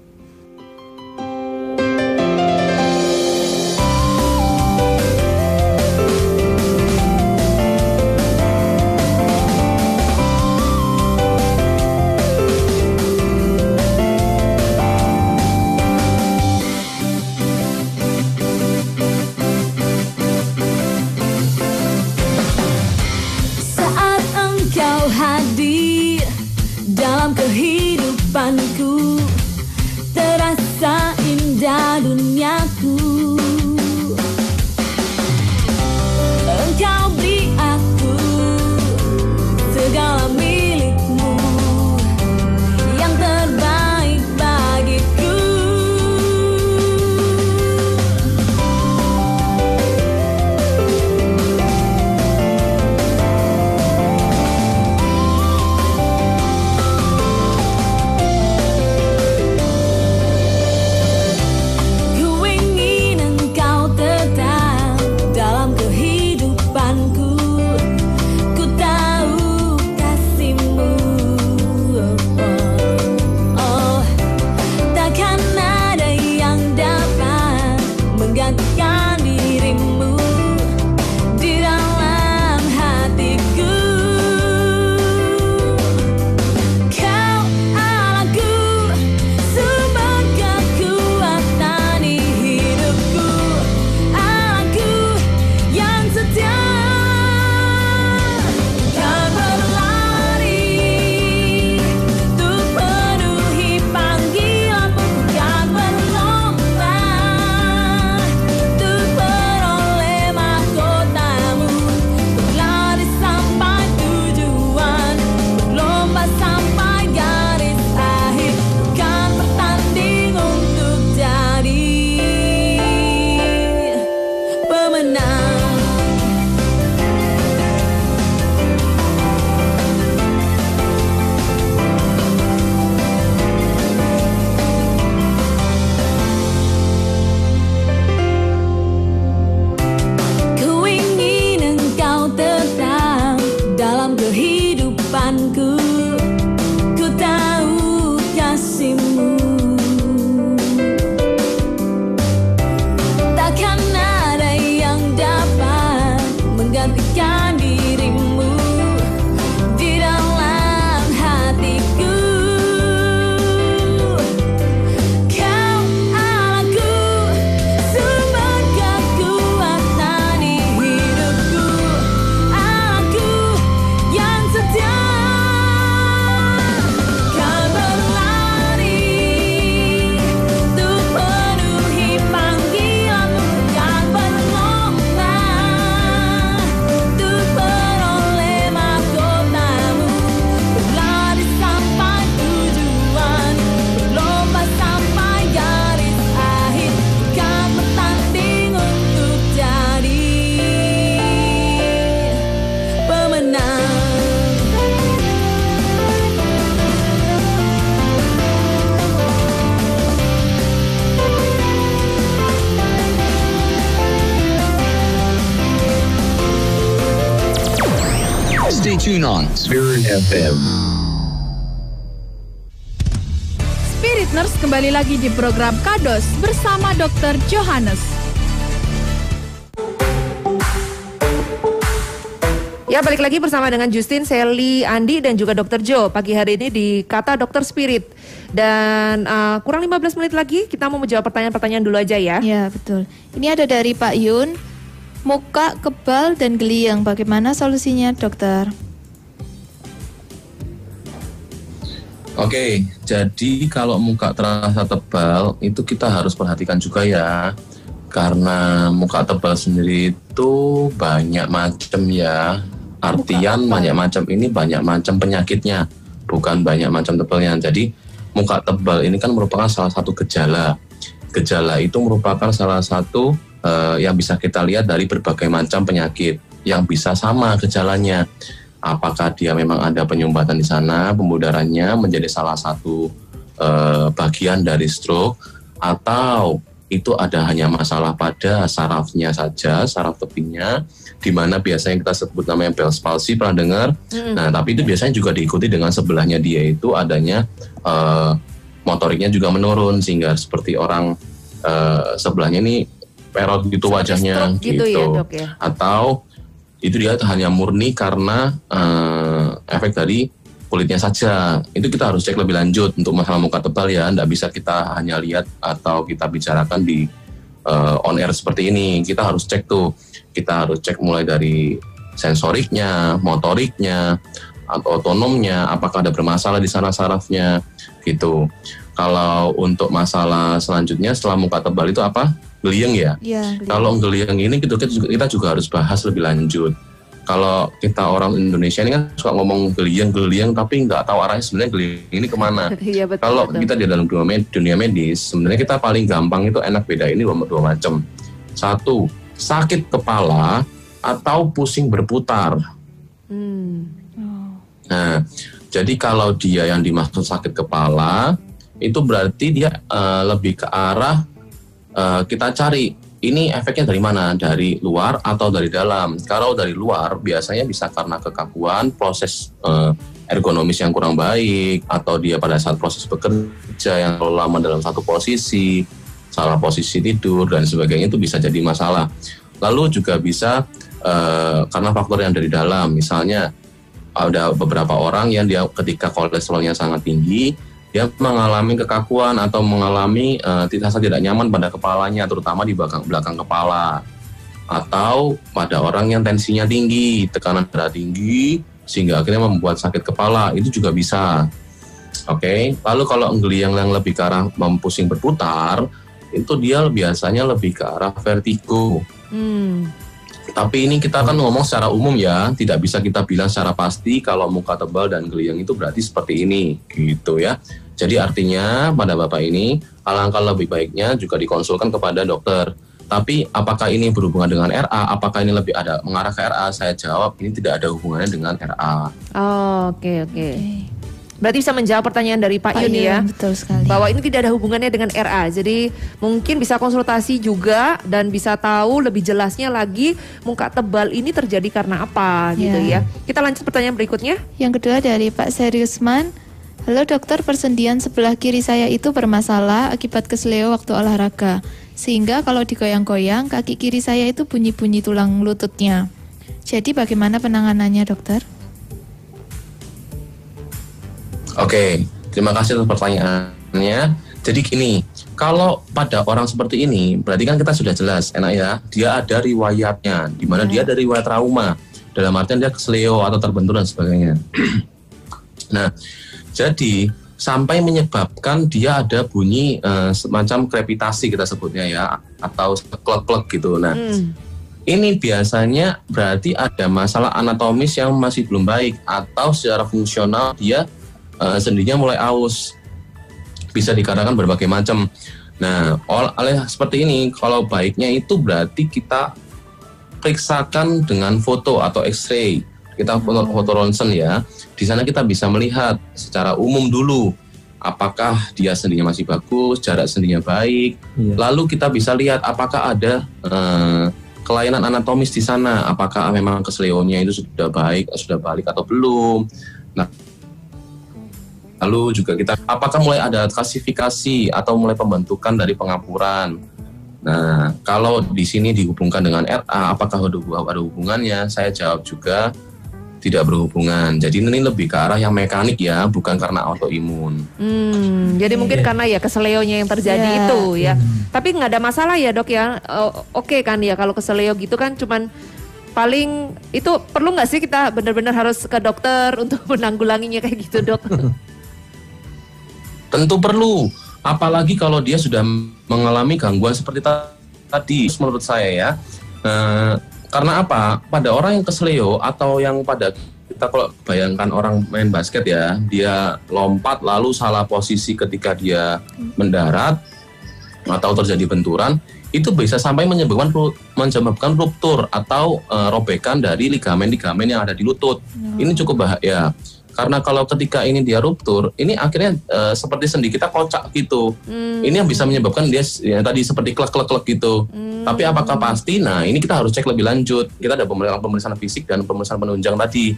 Di program Kados bersama Dr. Johannes. Ya balik lagi bersama dengan Justin, Sally, Andi dan juga Dr. Joe pagi hari ini di Kata Dokter Spirit. Dan uh, kurang 15 menit lagi kita mau menjawab pertanyaan-pertanyaan dulu aja ya. Ya betul. Ini ada dari Pak Yun. Muka kebal dan geliang. Bagaimana solusinya dokter? Oke, jadi kalau muka terasa tebal itu kita harus perhatikan juga ya. Karena muka tebal sendiri itu banyak macam ya. Artian banyak macam ini banyak macam penyakitnya, bukan banyak macam tebelnya. Jadi muka tebal ini kan merupakan salah satu gejala. Gejala itu merupakan salah satu eh, yang bisa kita lihat dari berbagai macam penyakit yang bisa sama gejalanya. Apakah dia memang ada penyumbatan di sana, pembudarannya menjadi salah satu eh, bagian dari stroke atau itu ada hanya masalah pada sarafnya saja, saraf tepinya, di mana biasanya kita sebut namanya Bell's palsy, pernah dengar? Nah, tapi itu biasanya juga diikuti dengan sebelahnya dia itu adanya eh, motoriknya juga menurun sehingga seperti orang eh, sebelahnya ini perot gitu wajahnya stroke gitu ya, Dok, ya? Atau itu dia hanya murni karena eh, efek dari kulitnya saja. Itu kita harus cek lebih lanjut untuk masalah muka tebal ya. Tidak bisa kita hanya lihat atau kita bicarakan di eh, on air seperti ini. Kita harus cek tuh. Kita harus cek mulai dari sensoriknya, motoriknya, atau otonomnya, apakah ada bermasalah di sana sarafnya, gitu. Kalau untuk masalah selanjutnya setelah muka tebal itu apa? Geliang ya? Iya. Kalau geliang ini kita juga, kita juga harus bahas lebih lanjut. Kalau kita orang Indonesia ini kan suka ngomong geliang-geliang tapi nggak tahu arahnya sebenarnya geliang ini ke mana. [LAUGHS] Iya betul. Kalau betul. kita di dalam dunia, med- dunia medis, sebenarnya kita paling gampang itu enak beda ini dua, dua macam. Satu, sakit kepala atau pusing berputar. Hmm. Nah, jadi kalau dia yang dimaksud sakit kepala, itu berarti dia eh, lebih ke arah eh, kita cari ini efeknya dari mana? Dari luar atau dari dalam? Kalau dari luar biasanya bisa karena kekakuan, proses eh, ergonomis yang kurang baik, atau dia pada saat proses bekerja yang terlalu lama dalam satu posisi, salah posisi tidur dan sebagainya itu bisa jadi masalah. Lalu juga bisa eh, karena faktor yang dari dalam, misalnya ada beberapa orang yang dia ketika kolesterolnya sangat tinggi, dia mengalami kekakuan atau mengalami tidak rasa tidak nyaman pada kepalanya, terutama di belakang belakang kepala. Atau pada orang yang tensinya tinggi, tekanan darah tinggi, sehingga akhirnya membuat sakit kepala, itu juga bisa. Oke, lalu kalau geliang yang lebih ke arah mempusing berputar, itu dia biasanya lebih ke arah vertigo. Hmm. Tapi ini kita kan ngomong secara umum ya, tidak bisa kita bilang secara pasti kalau muka tebal dan geliang itu berarti seperti ini, gitu ya. Jadi artinya pada Bapak ini, alangkah lebih baiknya juga dikonsulkan kepada dokter. Tapi apakah ini berhubungan dengan RA? Apakah ini lebih ada mengarah ke RA? Saya jawab ini tidak ada hubungannya dengan RA. Oh, Oke oke. Berarti bisa menjawab pertanyaan dari Pak, Pak Yun ya. Betul sekali. Bahwa ini tidak ada hubungannya dengan RA. Jadi mungkin bisa konsultasi juga dan bisa tahu lebih jelasnya lagi muka tebal ini terjadi karena apa gitu Ya. ya. Kita lanjut pertanyaan berikutnya. Yang kedua dari Pak Seriusman. Halo dokter, persendian sebelah kiri saya itu bermasalah akibat kesleo waktu olahraga. Sehingga kalau digoyang-goyang, kaki kiri saya itu bunyi-bunyi tulang lututnya. Jadi bagaimana penanganannya dokter? Oke, terima kasih atas pertanyaannya. Jadi gini, kalau pada orang seperti ini, berarti kan kita sudah jelas, enak ya, dia ada riwayatnya, di mana dia ada riwayat trauma, dalam artian dia kesleo atau terbentur dan sebagainya. [CLEARS THROAT] nah, jadi sampai menyebabkan dia ada bunyi eh, semacam krepitasi kita sebutnya ya, atau klek-klek gitu. Nah, Hmm. ini biasanya berarti ada masalah anatomis yang masih belum baik atau secara fungsional dia eh, sendinya mulai aus. Bisa dikarenakan berbagai macam. Nah, ol- oleh seperti ini, kalau baiknya itu berarti kita periksakan dengan foto atau X-ray. Kita foto, foto ronsen ya. Di sana kita bisa melihat secara umum dulu apakah dia sendinya masih bagus, jarak sendinya baik, Iya. Lalu kita bisa lihat apakah ada eh, kelainan anatomis di sana, apakah memang kesleonya itu sudah baik, sudah balik atau belum. Nah, lalu juga kita apakah mulai ada klasifikasi atau mulai pembentukan dari pengapuran. Nah, kalau di sini dihubungkan dengan RA, apakah ada hub- ada hubungannya? Saya jawab juga tidak berhubungan. Jadi ini lebih ke arah yang mekanik ya, bukan karena autoimun. Hmm, jadi mungkin karena ya keseleonya yang terjadi Ya. itu ya. Tapi nggak ada masalah ya dok ya. Oh, Oke kan ya kalau keseleo gitu kan cuman paling itu perlu nggak sih kita benar-benar harus ke dokter [LAUGHS] untuk menanggulanginya kayak gitu dok? [LAUGHS] Tentu perlu, apalagi kalau dia sudah mengalami gangguan seperti ta- tadi. Menurut saya ya, Eh, karena apa? Pada orang yang kesleo atau yang pada kita kalau bayangkan orang main basket ya, dia lompat lalu salah posisi ketika dia mendarat atau terjadi benturan, itu bisa sampai menyebabkan menyebabkan ruptur atau eh, robekan dari ligamen-ligamen yang ada di lutut. Ini cukup bahaya. Karena kalau ketika ini dia ruptur, ini akhirnya eh, seperti sendi kita kocak gitu. Ini yang bisa menyebabkan dia ya, tadi seperti klek-klek-klek gitu. Tapi apakah pasti? Nah, ini kita harus cek lebih lanjut. Kita ada pemeriksaan, pemeriksaan fisik dan pemeriksaan penunjang tadi.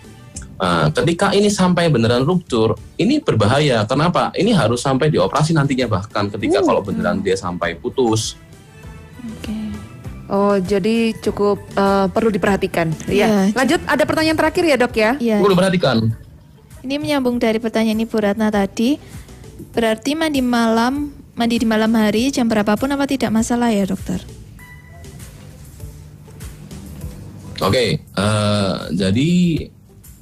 Nah, ketika ini sampai beneran ruptur, ini berbahaya. Kenapa? Ini harus sampai dioperasi nantinya bahkan ketika kalau beneran dia sampai putus. Oke. Oh, jadi cukup eh, perlu diperhatikan. Iya. Ya. Lanjut, ada pertanyaan terakhir ya dok ya? Iya. Perlu perhatikan. Ini menyambung dari pertanyaan Ibu Ratna tadi. Berarti mandi malam, mandi di malam hari jam berapapun apa tidak masalah ya dokter? Oke, eh, jadi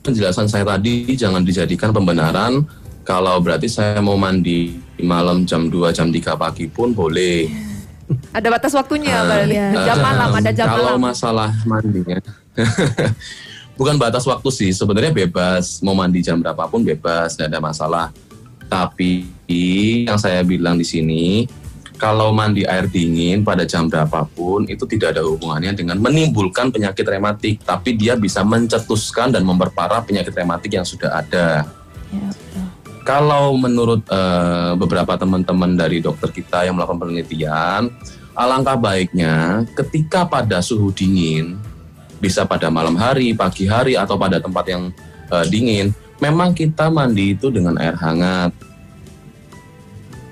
penjelasan saya tadi jangan dijadikan pembenaran kalau berarti saya mau mandi malam jam 2 jam 3 pagi pun boleh. [LAUGHS] Ada batas waktunya, Mbak. iya. Jam eh, malam, ada jam kalau malam. masalah mandinya, [LAUGHS] bukan batas waktu sih. Sebenarnya bebas mau mandi jam berapapun bebas, tidak ada masalah. Tapi yang saya bilang di sini, kalau mandi air dingin pada jam berapapun itu tidak ada hubungannya dengan menimbulkan penyakit rematik, tapi dia bisa mencetuskan dan memperparah penyakit rematik yang sudah ada. Ya, betul. Kalau menurut eh, beberapa teman-teman dari dokter kita yang melakukan penelitian, alangkah baiknya ketika pada suhu dingin, bisa pada malam hari, pagi hari, atau pada tempat yang eh, dingin, memang kita mandi itu dengan air hangat.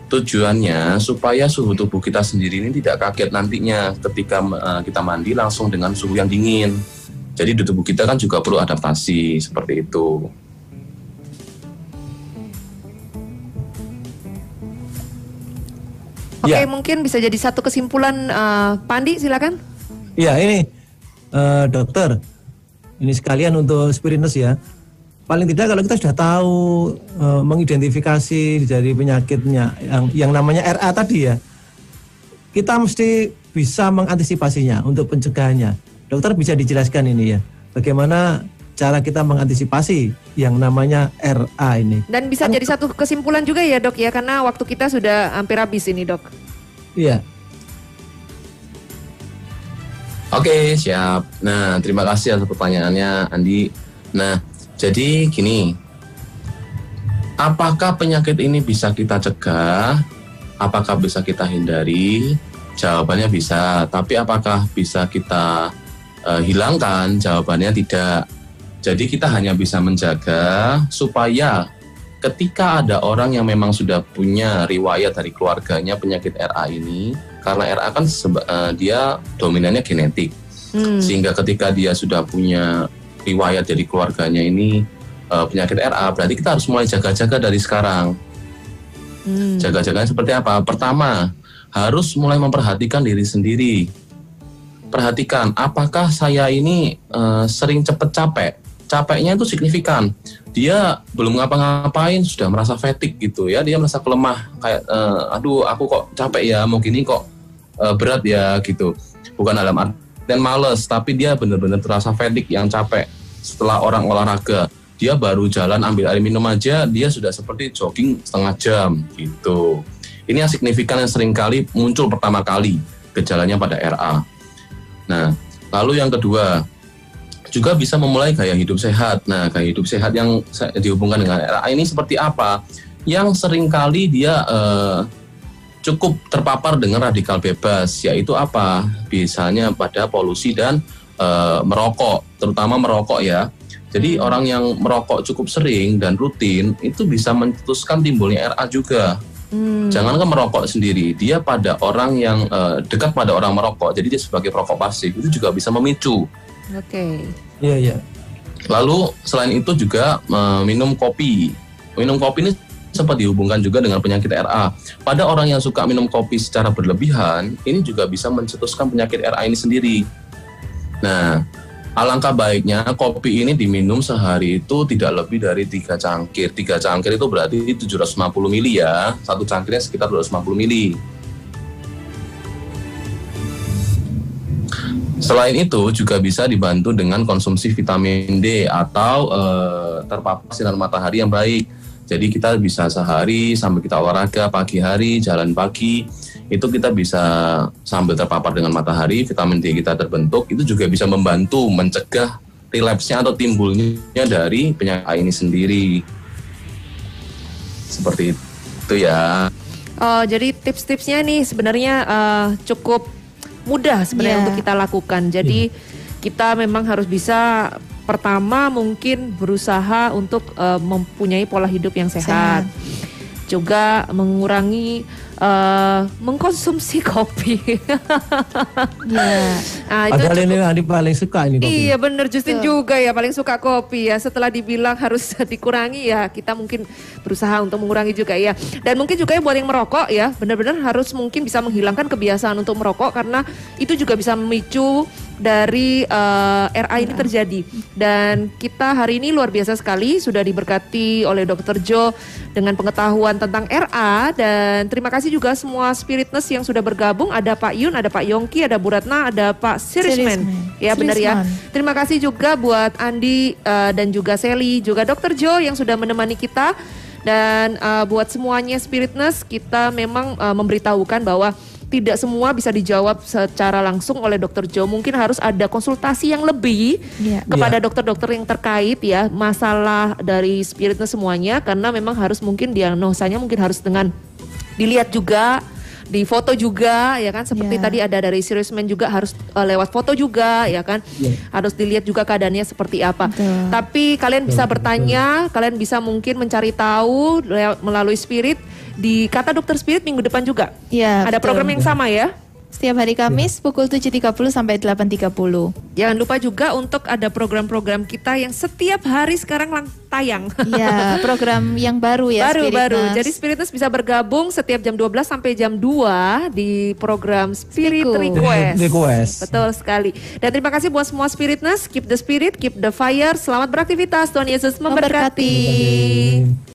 Tujuannya supaya suhu tubuh kita sendiri ini tidak kaget nantinya ketika eh, kita mandi langsung dengan suhu yang dingin. Jadi di tubuh kita kan juga perlu adaptasi seperti itu. Oke, Ya. mungkin bisa jadi satu kesimpulan eh, Pandi, silakan. Iya ini eh, dokter, ini sekalian untuk spiriness ya. Paling tidak kalau kita sudah tahu eh, mengidentifikasi dari penyakitnya yang yang namanya RA tadi ya, kita mesti bisa mengantisipasinya untuk pencegahannya. Dokter bisa dijelaskan ini ya, bagaimana cara kita mengantisipasi yang namanya RA ini. Dan bisa jadi satu kesimpulan juga ya dok ya, karena waktu kita sudah hampir habis ini dok. Iya. Oke, siap. Nah, terima kasih atas pertanyaannya, Andi. Nah, jadi gini, apakah penyakit ini bisa kita cegah? Apakah bisa kita hindari? Jawabannya bisa, tapi apakah bisa kita eh, hilangkan? Jawabannya tidak. Jadi kita hanya bisa menjaga supaya ketika ada orang yang memang sudah punya riwayat dari keluarganya penyakit RA ini, karena RA kan seba- eh, dia dominannya genetik, Hmm. sehingga ketika dia sudah punya riwayat dari keluarganya ini eh, penyakit RA, berarti kita harus mulai jaga-jaga dari sekarang. Hmm. Jaga-jaganya seperti apa? Pertama, harus mulai memperhatikan diri sendiri. Perhatikan, apakah saya ini eh, sering cepet capek? Capeknya itu signifikan. Dia belum ngapa-ngapain sudah merasa fatigue gitu ya. Dia merasa kelemah kayak, eh, aduh aku kok capek ya, mau gini kok eh, berat ya gitu. Bukan dalam artian males, tapi dia benar-benar terasa fatigue yang capek setelah orang olahraga dia baru jalan ambil air minum aja dia sudah seperti jogging setengah jam gitu ini yang signifikan yang sering kali muncul pertama kali gejalanya pada RA nah lalu yang kedua juga bisa memulai gaya hidup sehat nah gaya hidup sehat yang dihubungkan dengan RA ini seperti apa yang sering kali dia eh, cukup terpapar dengan radikal bebas yaitu apa biasanya pada polusi dan eh, merokok terutama merokok ya jadi orang yang merokok cukup sering dan rutin itu bisa mencetuskan timbulnya RA juga. Hmm. Jangankan merokok sendiri, dia pada orang yang eh, dekat pada orang merokok, jadi dia sebagai perokok pasif itu juga bisa memicu. Oke. Iya iya. Lalu selain itu juga eh, minum kopi. Minum kopi ini sempat dihubungkan juga dengan penyakit RA. Pada orang yang suka minum kopi secara berlebihan, ini juga bisa mencetuskan penyakit RA ini sendiri. Nah, alangkah baiknya kopi ini diminum sehari itu tidak lebih dari tiga cangkir. Tiga cangkir itu berarti 750 mili ya. Satu cangkirnya sekitar 250 mili. Selain itu juga bisa dibantu dengan konsumsi vitamin D atau eh, terpapar sinar matahari yang baik. Jadi kita bisa sehari sambil kita olahraga pagi hari, jalan pagi, itu kita bisa sambil terpapar dengan matahari, vitamin D kita terbentuk, itu juga bisa membantu mencegah relapse-nya atau timbulnya dari penyakit ini sendiri. Seperti itu ya. Oh, jadi tips-tipsnya nih sebenarnya eh, cukup mudah sebenarnya Iya. untuk kita lakukan. Jadi kita memang harus bisa pertama mungkin berusaha untuk eh, mempunyai pola hidup yang sehat. Juga mengurangi eh, mengkonsumsi [LAUGHS] kopi. Ya. nah, itu Padahal cukup- ini Andi paling suka ini kopi. Iya bener Justin juga ya paling suka kopi ya setelah dibilang harus [LAUGHS] dikurangi ya kita mungkin berusaha untuk mengurangi juga ya dan mungkin juga ya buat yang merokok ya benar-benar harus mungkin bisa menghilangkan kebiasaan untuk merokok karena itu juga bisa memicu dari eh, RA ini terjadi dan kita hari ini luar biasa sekali sudah diberkati oleh Dr. Jo dengan pengetahuan tentang RA dan terima kasih juga semua spiritness yang sudah bergabung ada Pak Yun, ada Pak Yongki, ada Bu Ratna, ada Pak Sirisman. Sirisman. Ya benar ya. Terima kasih juga buat Andi eh, dan juga Sally, juga Dr. Jo yang sudah menemani kita. Dan eh, buat semuanya Spiritness, kita memang eh, memberitahukan bahwa tidak semua bisa dijawab secara langsung oleh Dr. Jo. Mungkin harus ada konsultasi yang lebih Iya. kepada dokter-dokter yang terkait ya masalah dari spiritness semuanya karena memang harus mungkin diagnosanya mungkin harus dengan dilihat juga di foto juga ya kan seperti Iya. tadi ada dari Serious Man juga harus eh, lewat foto juga ya kan harus dilihat juga keadaannya seperti apa Betul. tapi kalian bisa bertanya kalian bisa mungkin mencari tahu lewat- melalui spirit di kata dokter spirit minggu depan juga Ya, ada betul. program yang sama ya Setiap hari Kamis pukul 7.30 sampai 8.30. Jangan lupa juga untuk ada program-program kita yang setiap hari sekarang lang tayang. Iya, [LAUGHS] program yang baru ya baru Spirit baru. Nurse. Jadi Spiritness bisa bergabung setiap jam 12 sampai jam 2 di program Spirit Spiku. Request. Request. Betul sekali. Dan terima kasih buat semua Spiritness. Keep the spirit, keep the fire. Selamat beraktivitas. Tuhan Yesus memberkati. Memberkati.